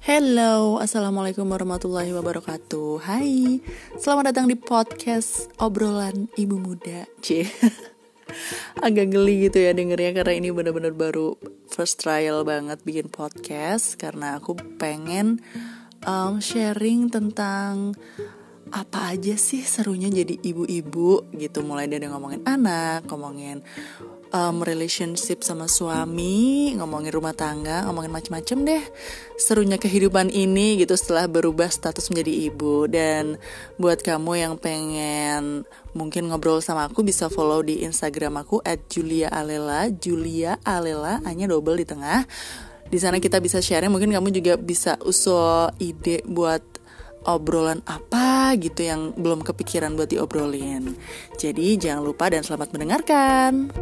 Hello, Assalamualaikum warahmatullahi wabarakatuh. Hai, selamat datang di podcast obrolan ibu muda. C Agak geli gitu ya dengernya karena ini bener-bener baru first trial banget bikin podcast Karena aku pengen um, sharing tentang apa aja sih serunya jadi ibu-ibu gitu Mulai dari ngomongin anak, ngomongin um, relationship sama suami, ngomongin rumah tangga, ngomongin macam-macam deh. Serunya kehidupan ini gitu setelah berubah status menjadi ibu dan buat kamu yang pengen mungkin ngobrol sama aku bisa follow di Instagram aku @juliaalela, Julia Alela, hanya double di tengah. Di sana kita bisa sharing, mungkin kamu juga bisa usul ide buat obrolan apa gitu yang belum kepikiran buat diobrolin. Jadi jangan lupa dan selamat mendengarkan.